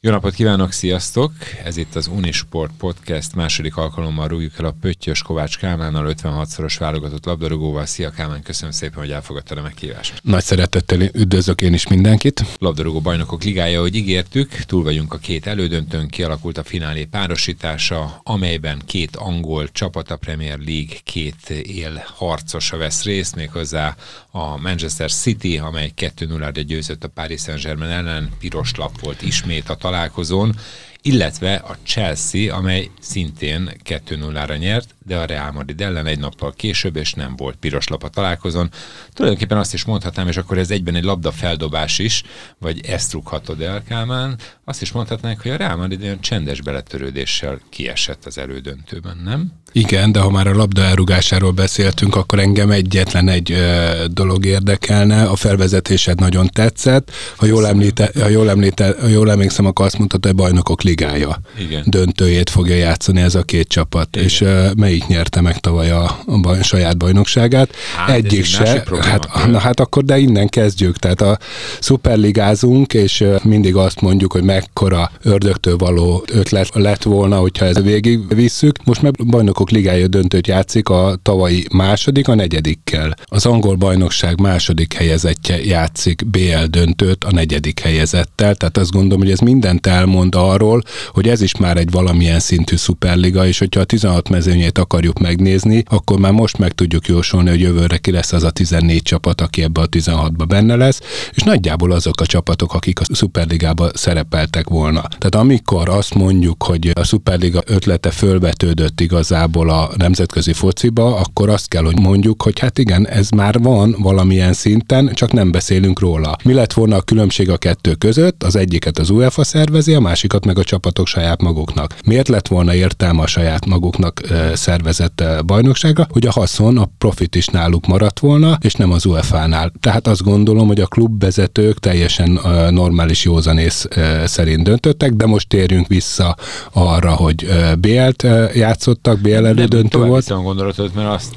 Jó napot kívánok, sziasztok! Ez itt az Unisport Podcast második alkalommal rúgjuk el a Pöttyös Kovács Kálmánnal 56-szoros válogatott labdarúgóval. Szia Kálmán, köszönöm szépen, hogy elfogadtad a meghívást. Nagy szeretettel üdvözlök én is mindenkit. Labdarúgó bajnokok ligája, hogy ígértük, túl vagyunk a két elődöntőn, kialakult a finálé párosítása, amelyben két angol csapat a Premier League két él harcosa vesz részt, méghozzá a Manchester City, amely 2-0-ra győzött a Paris Saint-Germain ellen, piros lap volt ismét a találkozón, illetve a Chelsea, amely szintén 2-0-ra nyert, de a Real Madrid ellen egy nappal később, és nem volt piros lap a találkozón. Tulajdonképpen azt is mondhatnám, és akkor ez egyben egy labda feldobás is, vagy ezt rúghatod el, Kálmán, azt is mondhatnánk, hogy a Real Madrid olyan csendes beletörődéssel kiesett az elődöntőben, nem? Igen, de ha már a labda elrugásáról beszéltünk, akkor engem egyetlen egy ö, dolog érdekelne. A felvezetésed nagyon tetszett. Ha jól, említe, ha jól, említe, ha jól emlékszem, akkor azt mondtad, hogy a bajnokok ligája Igen. döntőjét fogja játszani ez a két csapat. Igen. És ö, melyik nyerte meg tavaly a, a, baj, a saját bajnokságát? Hát, Egyik se. Hát, na, hát akkor de innen kezdjük. Tehát a szuperligázunk, és mindig azt mondjuk, hogy mekkora ördögtől való ötlet lett volna, hogyha ezt végig visszük. Most meg bajnok bajnokok ligája döntőt játszik a tavalyi második, a negyedikkel. Az angol bajnokság második helyezettje játszik BL döntőt a negyedik helyezettel, tehát azt gondolom, hogy ez mindent elmond arról, hogy ez is már egy valamilyen szintű szuperliga, és hogyha a 16 mezőnyét akarjuk megnézni, akkor már most meg tudjuk jósolni, hogy jövőre ki lesz az a 14 csapat, aki ebbe a 16-ba benne lesz, és nagyjából azok a csapatok, akik a szuperligába szerepeltek volna. Tehát amikor azt mondjuk, hogy a szuperliga ötlete fölvetődött igazából a nemzetközi fociba, akkor azt kell, hogy mondjuk, hogy hát igen, ez már van valamilyen szinten, csak nem beszélünk róla. Mi lett volna a különbség a kettő között? Az egyiket az UEFA szervezi, a másikat meg a csapatok saját maguknak. Miért lett volna értelme a saját maguknak szervezett bajnoksága? Hogy a haszon, a profit is náluk maradt volna, és nem az UEFA-nál. Tehát azt gondolom, hogy a klubvezetők teljesen normális józanész szerint döntöttek, de most térjünk vissza arra, hogy BL-t játszottak, BL elődöntő volt. Nem gondolatot, mert azt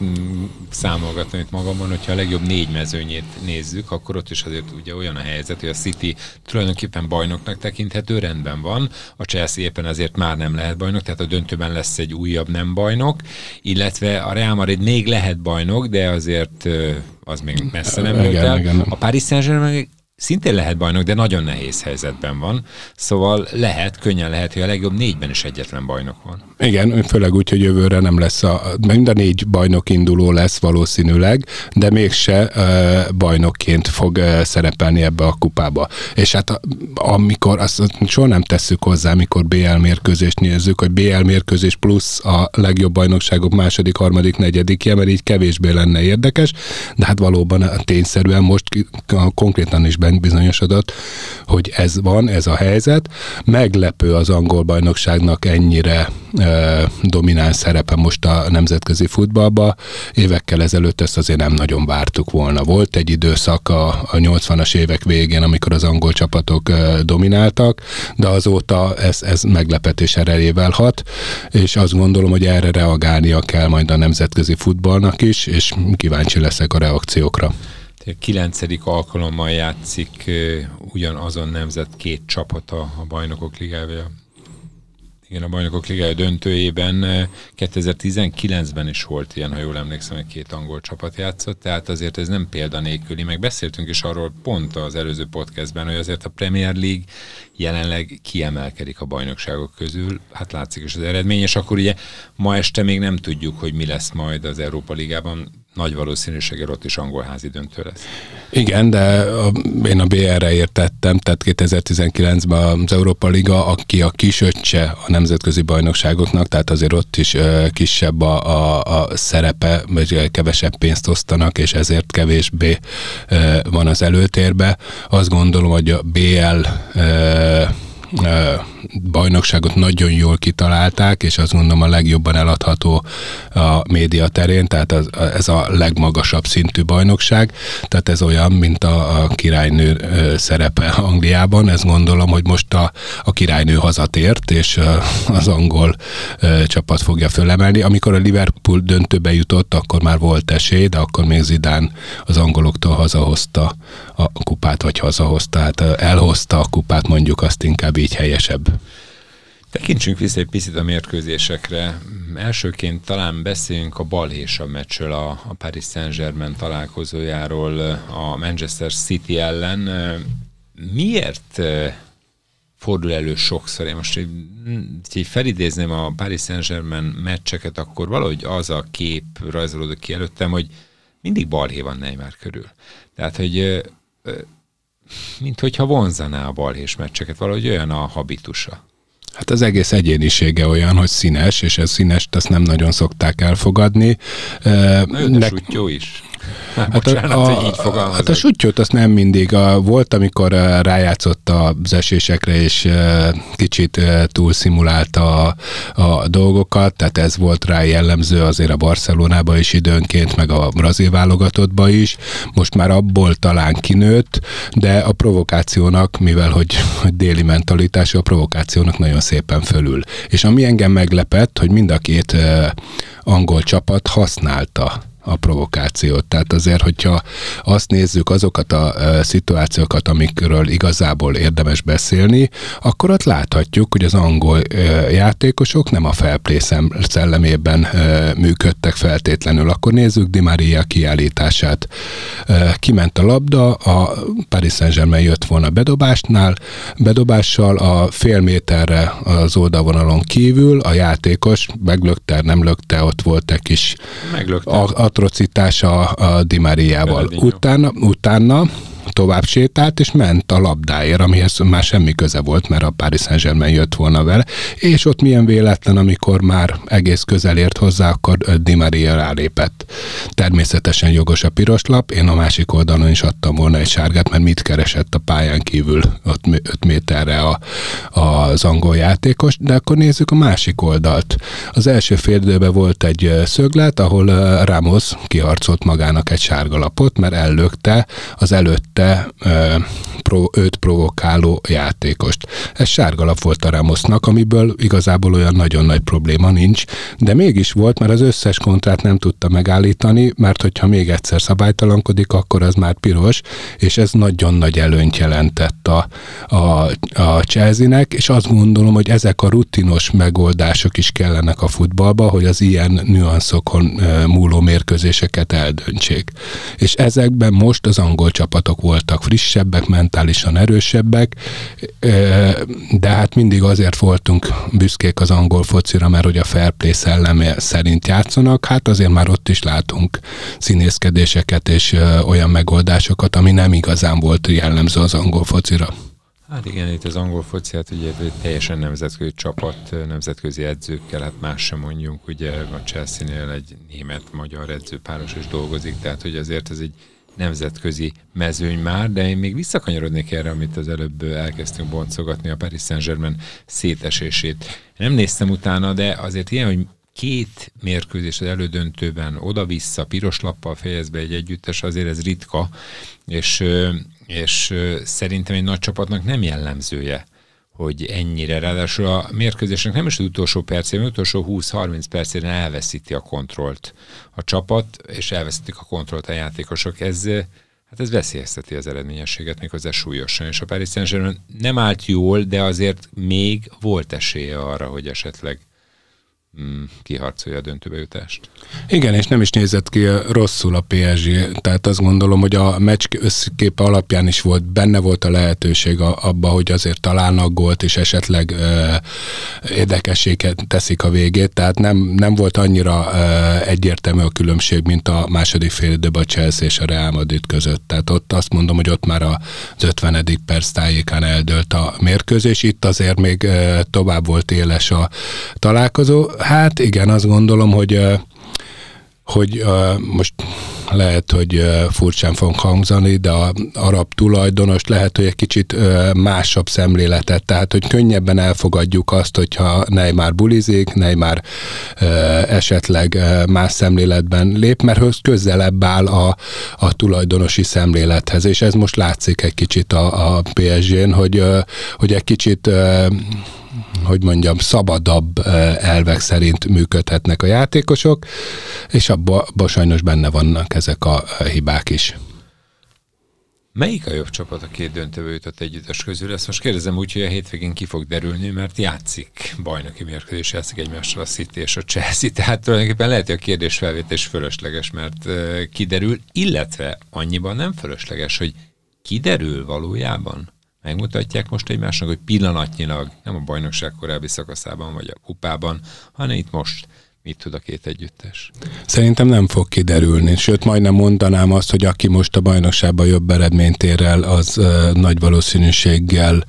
számolgatom itt magamon, hogyha a legjobb négy mezőnyét nézzük, akkor ott is azért ugye olyan a helyzet, hogy a City tulajdonképpen bajnoknak tekinthető, rendben van, a Chelsea éppen azért már nem lehet bajnok, tehát a döntőben lesz egy újabb nem bajnok, illetve a Real Madrid még lehet bajnok, de azért az még messze nem jött el. A Paris Saint-Germain szintén lehet bajnok, de nagyon nehéz helyzetben van. Szóval lehet, könnyen lehet, hogy a legjobb négyben is egyetlen bajnok van. Igen, főleg úgy, hogy jövőre nem lesz a, mind a négy bajnok induló lesz valószínűleg, de mégse uh, bajnokként fog uh, szerepelni ebbe a kupába. És hát amikor, azt soha nem tesszük hozzá, amikor BL mérkőzést nézzük, hogy BL mérkőzés plusz a legjobb bajnokságok második, harmadik, negyedikje, mert így kevésbé lenne érdekes, de hát valóban tényszerűen most konkrétan is bizonyosodott, hogy ez van, ez a helyzet. Meglepő az angol bajnokságnak ennyire e, domináns szerepe most a nemzetközi futballba. Évekkel ezelőtt ezt azért nem nagyon vártuk volna. Volt egy időszak a, a 80-as évek végén, amikor az angol csapatok e, domináltak, de azóta ez, ez meglepetés erejével hat, és azt gondolom, hogy erre reagálnia kell majd a nemzetközi futballnak is, és kíváncsi leszek a reakciókra kilencedik alkalommal játszik ugyanazon nemzet két csapata a bajnokok ligája. Igen, a bajnokok ligája döntőjében. 2019-ben is volt ilyen, ha jól emlékszem, hogy két angol csapat játszott, tehát azért ez nem példanélküli, meg beszéltünk is arról pont az előző podcastben, hogy azért a Premier League jelenleg kiemelkedik a bajnokságok közül, hát látszik is az eredmény, és akkor ugye ma este még nem tudjuk, hogy mi lesz majd az Európa Ligában, nagy valószínűséggel ott is angol házi döntő lesz. Igen, de a, én a BR-re értettem, tehát 2019-ben az Európa Liga, aki a kisöccse a nemzetközi bajnokságoknak, tehát azért ott is ö, kisebb a, a, a szerepe, vagy kevesebb pénzt osztanak, és ezért kevésbé ö, van az előtérbe. Azt gondolom, hogy a BL ö, bajnokságot nagyon jól kitalálták, és azt gondolom a legjobban eladható a média terén, tehát az, ez a legmagasabb szintű bajnokság, tehát ez olyan, mint a, a királynő szerepe Angliában, ezt gondolom, hogy most a, a királynő hazatért, és az angol csapat fogja fölemelni. Amikor a Liverpool döntőbe jutott, akkor már volt esély, de akkor még Zidán az angoloktól hazahozta a kupát, vagy hazahozta, tehát elhozta a kupát, mondjuk azt inkább így helyesebb. Tekintsünk vissza egy picit a mérkőzésekre. Elsőként talán beszéljünk a balhésabb meccsről, a, a Paris Saint-Germain találkozójáról a Manchester City ellen. Miért fordul elő sokszor. Én most így felidézném a Paris Saint-Germain meccseket, akkor valahogy az a kép rajzolódik ki előttem, hogy mindig balhé van Neymar körül. Tehát, hogy mint hogyha vonzaná a balhés meccseket, valahogy olyan a habitusa. Hát az egész egyénisége olyan, hogy színes, és ez színes, ezt nem nagyon szokták elfogadni. Na, ő ne... is. Hát, Bocsánat, a, hogy így fogalmazok. Hát a sutyót azt nem mindig. A, volt, amikor rájátszott az esésekre, és kicsit túlszimulálta a, a dolgokat, tehát ez volt rá jellemző azért a Barcelonába is időnként, meg a brazil válogatottba is. Most már abból talán kinőtt, de a provokációnak, mivel hogy, hogy déli mentalitású, a provokációnak nagyon szépen fölül. És ami engem meglepett, hogy mind a két angol csapat használta a provokációt. Tehát azért, hogyha azt nézzük, azokat a szituációkat, amikről igazából érdemes beszélni, akkor ott láthatjuk, hogy az angol játékosok nem a felplay szellemében működtek feltétlenül. Akkor nézzük Di Maria kiállítását. Kiment a labda, a Paris Saint-Germain jött volna bedobásnál, bedobással a fél méterre az oldalvonalon kívül a játékos meglökte, nem lökte, ott volt egy kis Meglökte. A, atrocitása a Di Mariával. Utána, utána tovább sétált, és ment a labdáért, amihez már semmi köze volt, mert a Paris Saint-Germain jött volna vele, és ott milyen véletlen, amikor már egész közel ért hozzá, akkor Di Maria rálépett. Természetesen jogos a piros lap, én a másik oldalon is adtam volna egy sárgát, mert mit keresett a pályán kívül 5 méterre a, az angol játékos, de akkor nézzük a másik oldalt. Az első fél volt egy szöglet, ahol Ramos kiharcolt magának egy sárgalapot, mert ellökte az előtte pro, őt provokáló játékost. Ez sárgalap volt a Ramosnak, amiből igazából olyan nagyon nagy probléma nincs, de mégis volt, mert az összes kontrát nem tudta megállítani, mert hogyha még egyszer szabálytalankodik, akkor az már piros, és ez nagyon nagy előnyt jelentett a, a, a Chelsea-nek, és azt gondolom, hogy ezek a rutinos megoldások is kellenek a futballba, hogy az ilyen nüanszokon múló mérkőzéseket eldöntsék. És ezekben most az angol csapatok voltak frissebbek, mentálisan erősebbek, de hát mindig azért voltunk büszkék az angol focira, mert hogy a fair play szelleme szerint játszanak, hát azért már ott is látunk színészkedéseket és olyan megoldásokat, ami nem igazán volt jellemző az angol focira. Hát igen, itt az angol foci, hát ugye teljesen nemzetközi csapat, nemzetközi edzőkkel, hát más sem mondjunk, ugye a Chelsea-nél egy német-magyar edzőpáros is dolgozik, tehát hogy azért ez egy nemzetközi mezőny már, de én még visszakanyarodnék erre, amit az előbb elkezdtünk boncogatni, a Paris Saint-Germain szétesését. Nem néztem utána, de azért ilyen, hogy két mérkőzés az elődöntőben oda-vissza, piros lappal fejez be egy együttes, azért ez ritka, és, és szerintem egy nagy csapatnak nem jellemzője hogy ennyire, ráadásul a mérkőzésnek nem is az utolsó percében, az utolsó 20-30 percén elveszíti a kontrollt a csapat, és elveszítik a kontrollt a játékosok. Ez, hát ez veszélyezteti az eredményességet méghozzá súlyosan, és a Paris Saint-Germain nem állt jól, de azért még volt esélye arra, hogy esetleg kiharcolja a döntőbe jutást. Igen, és nem is nézett ki rosszul a PSG, tehát azt gondolom, hogy a meccs összképe alapján is volt, benne volt a lehetőség abba, hogy azért találnak gólt, és esetleg ö, érdekességet teszik a végét, tehát nem, nem volt annyira ö, egyértelmű a különbség, mint a második fél időben a Chelsea és a Real Madrid között. Tehát ott azt mondom, hogy ott már az 50. perc tájékán eldőlt a mérkőzés, itt azért még ö, tovább volt éles a találkozó, Hát igen, azt gondolom, hogy hogy most lehet, hogy furcsán fog hangzani, de a arab tulajdonos lehet, hogy egy kicsit másabb szemléletet, tehát hogy könnyebben elfogadjuk azt, hogyha Neymar bulizik, Neymar esetleg más szemléletben lép, mert közelebb áll a, a tulajdonosi szemlélethez, és ez most látszik egy kicsit a, a PSG-n, hogy, hogy egy kicsit hogy mondjam, szabadabb elvek szerint működhetnek a játékosok, és abban abba sajnos benne vannak ezek a hibák is. Melyik a jobb csapat a két döntőbe jutott együttes közül? Ezt most kérdezem úgy, hogy a hétvégén ki fog derülni, mert játszik bajnoki mérkőzés, játszik egymással a City és a Chelsea, tehát tulajdonképpen lehet, hogy a kérdés felvétés fölösleges, mert kiderül, illetve annyiban nem fölösleges, hogy kiderül valójában? Megmutatják most egymásnak, hogy pillanatnyilag, nem a bajnokság korábbi szakaszában vagy a kupában, hanem itt most mit tud a két együttes? Szerintem nem fog kiderülni, sőt majdnem mondanám azt, hogy aki most a bajnokságban jobb eredményt ér el, az uh, nagy valószínűséggel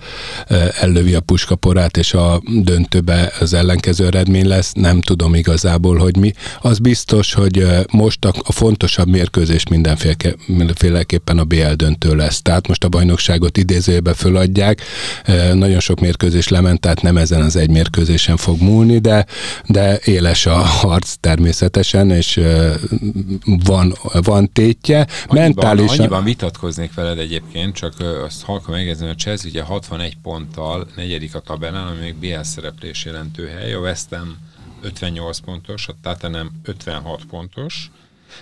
uh, ellövi a puskaporát, és a döntőbe az ellenkező eredmény lesz. Nem tudom igazából, hogy mi. Az biztos, hogy uh, most a, a fontosabb mérkőzés mindenféleképpen a BL döntő lesz. Tehát most a bajnokságot idézőjébe föladják. Uh, nagyon sok mérkőzés lement, tehát nem ezen az egy mérkőzésen fog múlni, de, de éles a harc természetesen, és van, van tétje. Annyiban, Mentálisan... annyiban vitatkoznék veled egyébként, csak azt halka megjegyezni, a Chelsea ugye 61 ponttal negyedik a tabellán, ami még BL szereplés jelentő hely, a West Ham 58 pontos, a Tottenham 56 pontos,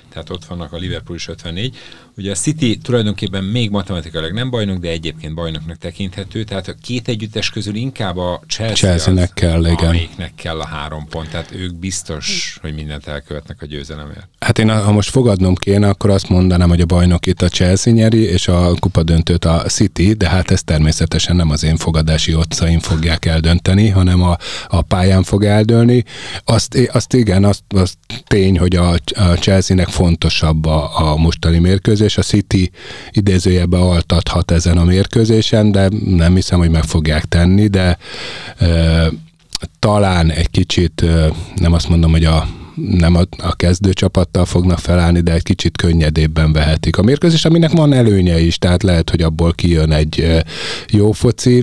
tehát ott vannak a Liverpool is 54. Ugye a City tulajdonképpen még matematikailag nem bajnok, de egyébként bajnoknak tekinthető, tehát a két együttes közül inkább a Chelsea Chelsea-nek az, kell, igen. amelyiknek kell a három pont, tehát ők biztos, hogy mindent elkövetnek a győzelemért. Hát én, ha most fogadnom kéne, akkor azt mondanám, hogy a bajnok itt a Chelsea nyeri, és a kupa döntőt a City, de hát ez természetesen nem az én fogadási otcaim fogják eldönteni, hanem a, a pályán fog eldőlni. Azt, azt igen, azt, azt tény, hogy a, a Fontosabb a, a mostani mérkőzés. A City idézőjebe altathat ezen a mérkőzésen, de nem hiszem, hogy meg fogják tenni, de e, talán egy kicsit, nem azt mondom, hogy a nem a, a kezdőcsapattal fognak felállni, de egy kicsit könnyedébben vehetik a mérkőzést, aminek van előnye is, tehát lehet, hogy abból kijön egy jó foci,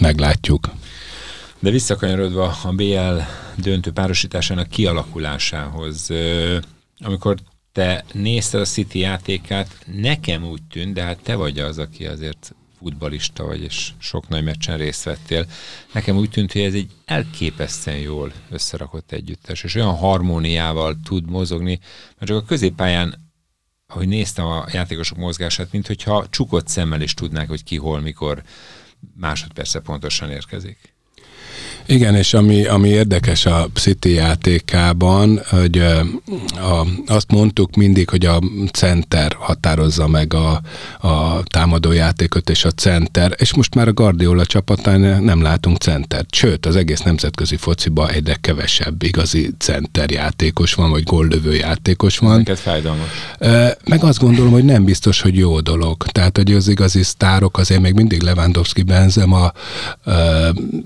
meglátjuk. De visszakanyarodva a BL döntő párosításának kialakulásához, amikor te nézted a City játékát, nekem úgy tűnt, de hát te vagy az, aki azért futbalista vagy, és sok nagy meccsen részt vettél. Nekem úgy tűnt, hogy ez egy elképesztően jól összerakott együttes, és olyan harmóniával tud mozogni, mert csak a középpályán ahogy néztem a játékosok mozgását, mint hogyha csukott szemmel is tudnák, hogy ki hol, mikor másodperce pontosan érkezik. Igen, és ami, ami érdekes a City játékában, hogy a, azt mondtuk mindig, hogy a center határozza meg a, a támadó játékot és a center, és most már a Guardiola csapatán nem látunk centert. Sőt, az egész nemzetközi fociba egyre kevesebb igazi center játékos van, vagy góllövő játékos van. Neked fájdalmas. Meg azt gondolom, hogy nem biztos, hogy jó dolog. Tehát, hogy az igazi sztárok azért még mindig Lewandowski, Benzema,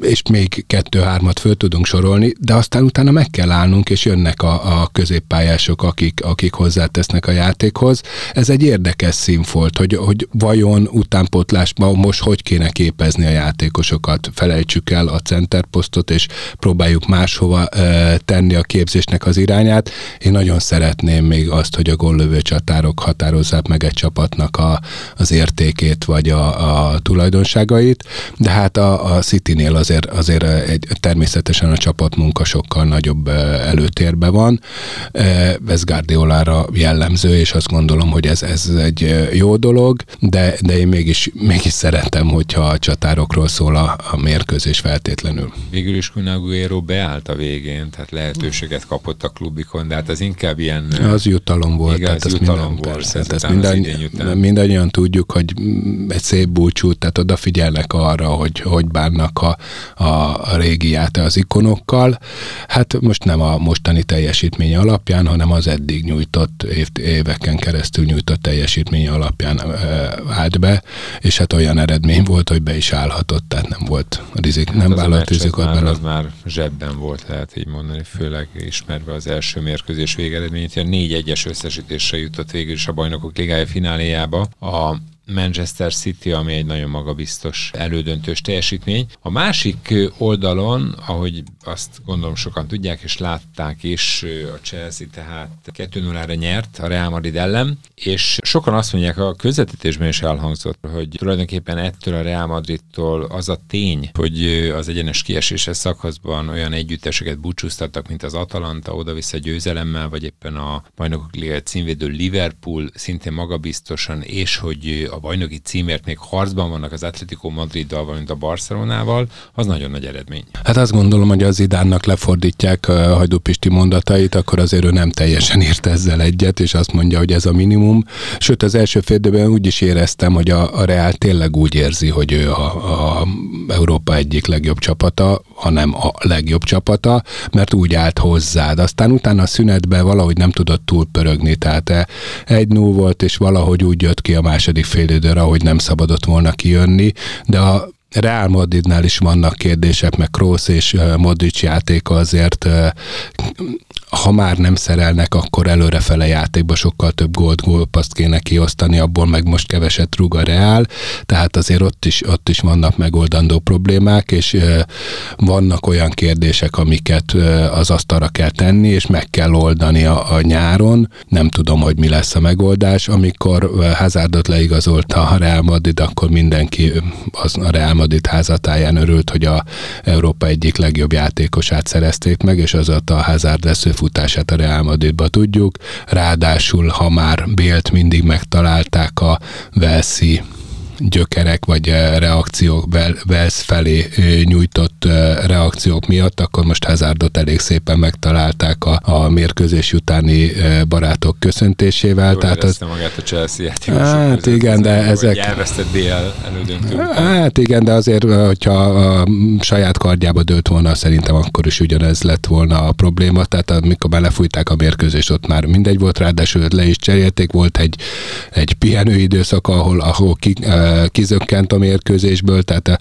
és még kettő kettő-hármat föl tudunk sorolni, de aztán utána meg kell állnunk, és jönnek a, a középpályások, akik, akik hozzátesznek a játékhoz. Ez egy érdekes színfolt, hogy, hogy vajon utánpotlásban most hogy kéne képezni a játékosokat. Felejtsük el a centerposztot, és próbáljuk máshova e, tenni a képzésnek az irányát. Én nagyon szeretném még azt, hogy a gollövő csatárok határozzák meg egy csapatnak a, az értékét, vagy a, a tulajdonságait, de hát a, a City-nél azért, azért egy természetesen a csapatmunka sokkal nagyobb előtérbe van. Ez Guardiolára jellemző, és azt gondolom, hogy ez, ez egy jó dolog, de, de én mégis, mégis szeretem, hogyha a csatárokról szól a, a mérkőzés feltétlenül. Végül is Kunaguero beállt a végén, tehát lehetőséget kapott a klubikon, de hát az inkább ilyen... Az jutalom volt. Igen, tehát az jutalom minden, volt. Persze, tehát mindannyi, mindannyian tudjuk, hogy egy szép búcsú, tehát odafigyelnek arra, hogy hogy bánnak a, a, a égiát az ikonokkal. Hát most nem a mostani teljesítmény alapján, hanem az eddig nyújtott, év, éveken keresztül nyújtott teljesítmény alapján állt be, és hát olyan eredmény volt, hogy be is állhatott, tehát nem volt rizik, hát nem vállalt rizikot bele. Az már zsebben volt, lehet így mondani, főleg ismerve az első mérkőzés végeredményét. Négy egyes összesítésre jutott végül is a bajnokok ligája fináléjába. A Manchester City, ami egy nagyon magabiztos elődöntős teljesítmény. A másik oldalon, ahogy azt gondolom sokan tudják és látták is, a Chelsea tehát 2-0-ra nyert a Real Madrid ellen, és sokan azt mondják, a közvetítésben is elhangzott, hogy tulajdonképpen ettől a Real Madridtól az a tény, hogy az egyenes kieséses szakaszban olyan együtteseket búcsúztattak, mint az Atalanta oda-vissza győzelemmel, vagy éppen a bajnokok liga címvédő Liverpool szintén magabiztosan, és hogy a bajnoki címért még harcban vannak az Atletico Madriddal, valamint a Barcelonával, az nagyon nagy eredmény. Hát azt gondolom, hogy az Zidánnak lefordítják a Hajdú Pisti mondatait, akkor azért ő nem teljesen írt ezzel egyet, és azt mondja, hogy ez a minimum. Sőt, az első fél úgy is éreztem, hogy a, a Real tényleg úgy érzi, hogy ő a, a Európa egyik legjobb csapata, hanem a legjobb csapata, mert úgy állt hozzád. Aztán utána a szünetben valahogy nem tudott túlpörögni, tehát egy 0 volt, és valahogy úgy jött ki a második fél időre, ahogy nem szabadott volna kijönni, de a Real Madridnál is vannak kérdések, meg Kroos és Modric játéka azért ha már nem szerelnek, akkor előrefele játékba sokkal több gólt, gólpaszt kéne kiosztani, abból meg most keveset rúg a Reál, tehát azért ott is, ott is vannak megoldandó problémák, és vannak olyan kérdések, amiket az asztalra kell tenni, és meg kell oldani a, a nyáron. Nem tudom, hogy mi lesz a megoldás. Amikor Hazardot leigazolta a Real Madrid, akkor mindenki az a Real Madrid házatáján örült, hogy a Európa egyik legjobb játékosát szerezték meg, és az a Hazard lesz futását a Real Madridba tudjuk, ráadásul ha már Bélt mindig megtalálták a Velszi gyökerek vagy eh, reakciók, Vels felé eh, nyújtott eh, reakciók miatt, akkor most Hazardot elég szépen megtalálták a, a mérkőzés utáni barátok köszöntésével. Jól tehát az, magát a Chelsea játékosok Hát igen, de ezek... Elvesztett elődöntő. Hát igen, de azért, hogyha a saját kardjába dőlt volna, szerintem akkor is ugyanez lett volna a probléma. Tehát amikor belefújták a mérkőzést, ott már mindegy volt, ráadásul le is cserélték, volt egy, egy pihenő időszak, ahol, ahol ki, kizökkent a mérkőzésből, tehát eh,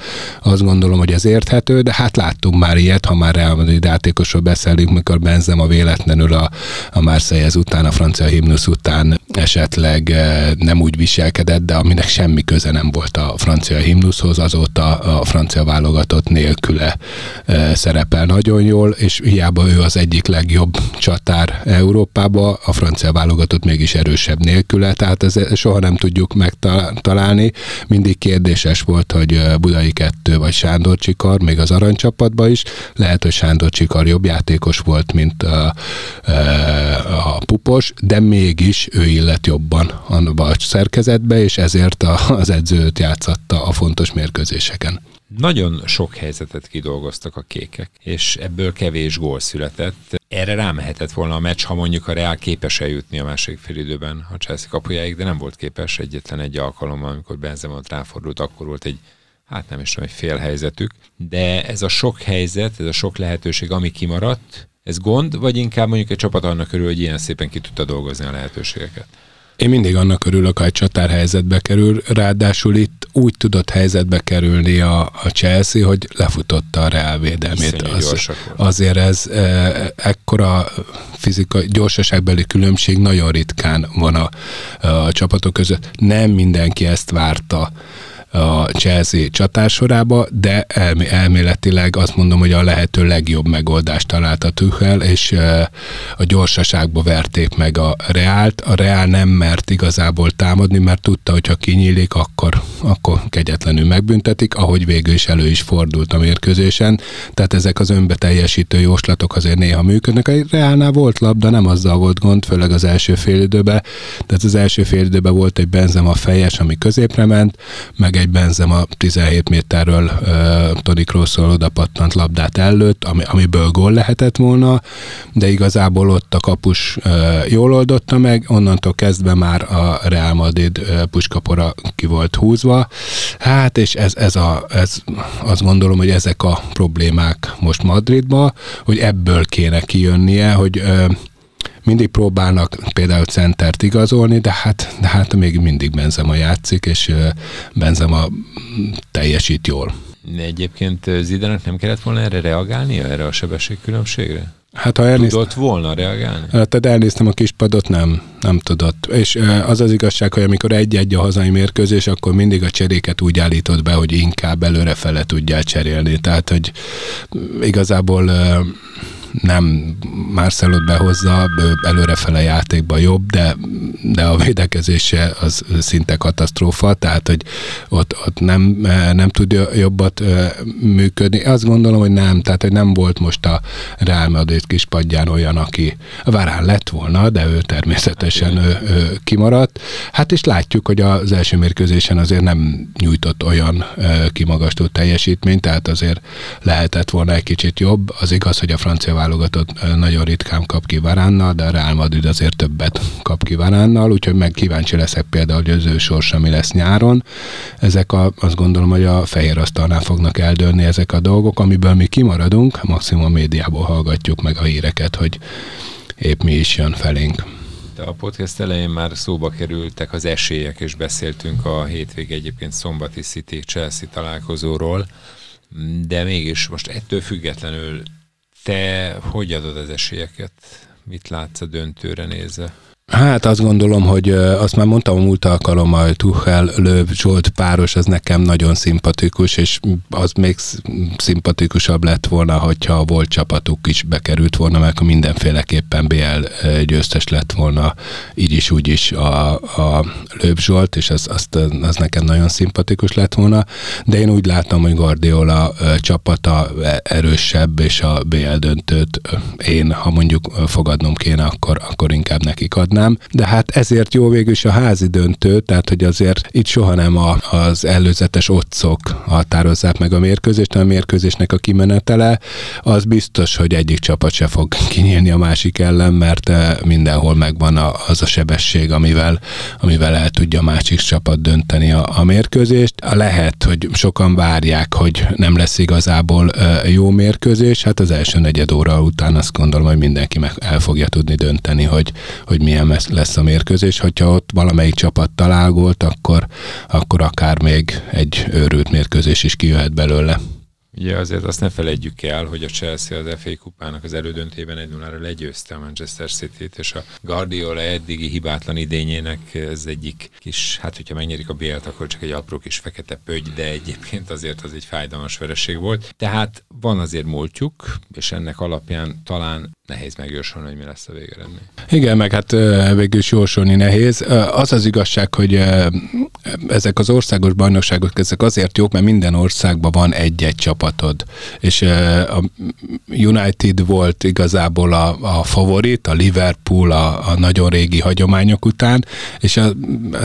azt gondolom, hogy ez érthető, de hát láttunk már ilyet, ha már Real Madrid játékosról beszélünk, mikor Benzema véletlenül a, a Marseillez után, a francia himnusz után esetleg eh, nem úgy viselkedett, de aminek semmi köze nem volt a francia himnuszhoz, azóta a francia válogatott nélküle eh, szerepel nagyon jól, és hiába ő az egyik legjobb csatár Európába, a francia válogatott mégis erősebb nélküle, tehát ez soha nem tudjuk megtalálni mindig kérdéses volt, hogy Budai kettő vagy Sándor Csikar, még az aranycsapatban is. Lehet, hogy Sándor Csikar jobb játékos volt, mint a, a Pupos, de mégis ő illet jobban a szerkezetbe, és ezért az edzőt játszatta a fontos mérkőzéseken. Nagyon sok helyzetet kidolgoztak a kékek, és ebből kevés gól született. Erre rámehetett volna a meccs, ha mondjuk a Real képes eljutni a második félidőben a Chelsea kapujáig, de nem volt képes egyetlen egy alkalommal, amikor Benzema ráfordult, akkor volt egy hát nem is tudom, egy fél helyzetük, de ez a sok helyzet, ez a sok lehetőség, ami kimaradt, ez gond, vagy inkább mondjuk egy csapat annak örül, hogy ilyen szépen ki tudta dolgozni a lehetőségeket? Én mindig annak örülök, ha egy csatárhelyzetbe kerül, ráadásul itt úgy tudott helyzetbe kerülni a, a Chelsea, hogy lefutotta a Real védelmét. Az, azért ez e, ekkora fizikai gyorsaságbeli különbség nagyon ritkán van a, a csapatok között. Nem mindenki ezt várta a Chelsea csatársorába, de elméletileg azt mondom, hogy a lehető legjobb megoldást találta Tuchel, és a gyorsaságba verték meg a Reált. A Reál nem mert igazából támadni, mert tudta, hogy ha kinyílik, akkor, akkor kegyetlenül megbüntetik, ahogy végül is elő is fordult a mérkőzésen. Tehát ezek az önbeteljesítő jóslatok azért néha működnek. A Reálnál volt labda, nem azzal volt gond, főleg az első fél időben. Tehát az első fél időben volt egy Benzema fejes, ami középre ment, meg egy a 17 méterről uh, Toni Kroosról oda pattant labdát előtt, ami, amiből gól lehetett volna, de igazából ott a kapus uh, jól oldotta meg, onnantól kezdve már a Real Madrid uh, puskapora ki volt húzva. Hát, és ez, ez, a, ez azt gondolom, hogy ezek a problémák most Madridba, hogy ebből kéne kijönnie, hogy uh, mindig próbálnak például centert igazolni, de hát, de hát még mindig Benzema játszik, és Benzema teljesít jól. De egyébként Zidanak nem kellett volna erre reagálnia, erre a sebességkülönbségre? Hát ha elnézt... Tudott volna reagálni? Tehát elnéztem a kispadot, nem, nem tudott. És az az igazság, hogy amikor egy-egy a hazai mérkőzés, akkor mindig a cseréket úgy állított be, hogy inkább előrefele tudják cserélni. Tehát, hogy igazából nem Marcelot behozza, előrefele játékban jobb, de, de a védekezése az szinte katasztrófa, tehát hogy ott, ott nem, nem tud jobbat működni. Azt gondolom, hogy nem, tehát hogy nem volt most a Real Madrid kispadján olyan, aki várán lett volna, de ő természetesen ő, ő kimaradt. Hát és látjuk, hogy az első mérkőzésen azért nem nyújtott olyan kimagasztó teljesítményt, tehát azért lehetett volna egy kicsit jobb. Az igaz, hogy a francia válogatott nagyon ritkán kap ki Varánnal, de a Real Madrid azért többet kap ki Varánnal, úgyhogy meg kíváncsi leszek például, hogy az ő sorsa mi lesz nyáron. Ezek a, azt gondolom, hogy a fehér asztalnál fognak eldőlni ezek a dolgok, amiből mi kimaradunk, maximum a médiából hallgatjuk meg a híreket, hogy épp mi is jön felénk. A podcast elején már szóba kerültek az esélyek, és beszéltünk a hétvég egyébként szombati City-Chelsea találkozóról, de mégis most ettől függetlenül te hogy adod az esélyeket? Mit látsz a döntőre nézve? Hát azt gondolom, hogy azt már mondtam a múlt alkalommal, hogy Tuchel Löv Zsolt páros, az nekem nagyon szimpatikus, és az még szimpatikusabb lett volna, hogyha a volt csapatuk is bekerült volna, mert mindenféleképpen BL győztes lett volna így is, úgy is a, a Löv Zsolt, és az, azt, az nekem nagyon szimpatikus lett volna, de én úgy látom, hogy Guardiola csapata e, erősebb, és a BL döntőt én, ha mondjuk fogadnom kéne, akkor, akkor inkább nekik adnám mondanám, de hát ezért jó végül is a házi döntő, tehát hogy azért itt soha nem a, az előzetes otcok határozzák meg a mérkőzést, a mérkőzésnek a kimenetele, az biztos, hogy egyik csapat se fog kinyílni a másik ellen, mert eh, mindenhol megvan a, az a sebesség, amivel, amivel el tudja a másik csapat dönteni a, a mérkőzést. Lehet, hogy sokan várják, hogy nem lesz igazából eh, jó mérkőzés, hát az első negyed óra után azt gondolom, hogy mindenki meg el fogja tudni dönteni, hogy, hogy milyen lesz a mérkőzés. Hogyha ott valamelyik csapat találgolt, akkor, akkor akár még egy őrült mérkőzés is kijöhet belőle. Ugye azért azt ne felejtjük el, hogy a Chelsea az FA kupának az elődöntében 1 0 legyőzte a Manchester City-t, és a Guardiola eddigi hibátlan idényének ez egyik kis, hát hogyha megnyerik a bélt, akkor csak egy apró kis fekete pögy, de egyébként azért az egy fájdalmas vereség volt. Tehát van azért múltjuk, és ennek alapján talán nehéz megjósolni, hogy mi lesz a végeredmény. Igen, meg hát végül is jósolni nehéz. Az az igazság, hogy ezek az országos bajnokságok, ezek azért jók, mert minden országban van egy-egy csapatod. És a United volt igazából a, a favorit, a Liverpool a, a nagyon régi hagyományok után, és a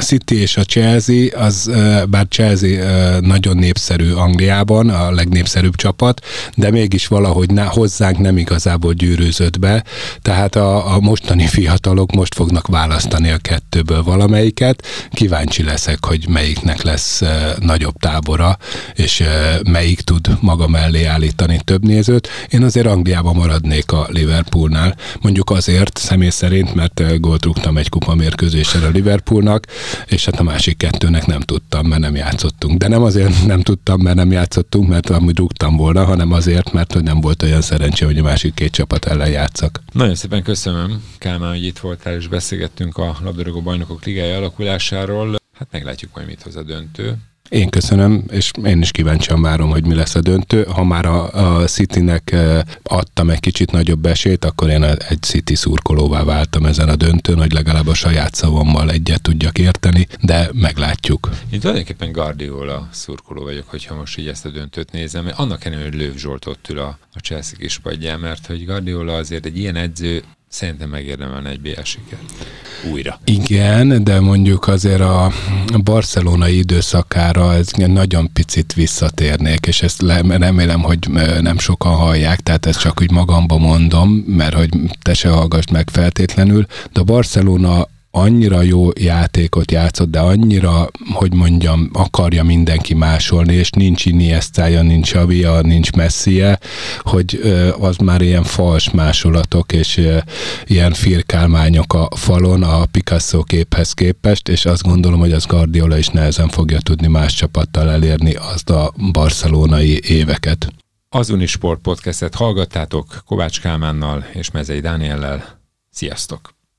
City és a Chelsea, az, bár Chelsea nagyon népszerű Angliában, a legnépszerűbb csapat, de mégis valahogy ne, hozzánk nem igazából gyűrűzött be, tehát a, a mostani fiatalok most fognak választani a kettőből valamelyiket. Kíváncsi leszek, hogy melyiknek lesz nagyobb tábora, és melyik tud maga mellé állítani több nézőt. Én azért Angliában maradnék a Liverpoolnál, mondjuk azért személy szerint, mert gólt rúgtam egy kupa mérkőzésen a Liverpoolnak, és hát a másik kettőnek nem tudtam, mert nem játszottunk. De nem azért nem tudtam, mert nem játszottunk, mert amúgy rúgtam volna, hanem azért, mert hogy nem volt olyan szerencsé, hogy a másik két csapat ellen játszak. Nagyon szépen köszönöm, Kálmán, hogy itt voltál, és beszélgettünk a labdarúgó bajnokok ligája alakulásáról. Hát meglátjuk majd, mit hoz a döntő. Én köszönöm, és én is kíváncsian várom, hogy mi lesz a döntő. Ha már a, a Citynek adtam egy kicsit nagyobb esélyt, akkor én egy City szurkolóvá váltam ezen a döntőn, hogy legalább a saját szavammal egyet tudjak érteni, de meglátjuk. Én tulajdonképpen Guardiola szurkoló vagyok, hogyha most így ezt a döntőt nézem. Annak ellenére, hogy Lőv Zsolt ott ül a, a Chelsea kispadján, mert hogy Guardiola azért egy ilyen edző Szerintem megérdemelne egy BL sikert. Újra. Igen, de mondjuk azért a barcelonai időszakára ez nagyon picit visszatérnék, és ezt remélem, hogy nem sokan hallják, tehát ezt csak úgy magamba mondom, mert hogy te se hallgass meg feltétlenül, de a Barcelona annyira jó játékot játszott, de annyira, hogy mondjam, akarja mindenki másolni, és nincs Iniestája, nincs Xavia, nincs Messie, hogy az már ilyen fals másolatok, és ilyen firkálmányok a falon a Picasso képhez képest, és azt gondolom, hogy az Guardiola is nehezen fogja tudni más csapattal elérni azt a barcelonai éveket. Az Unisport podcastet hallgattátok Kovács Kálmánnal és Mezei Dániellel. Sziasztok!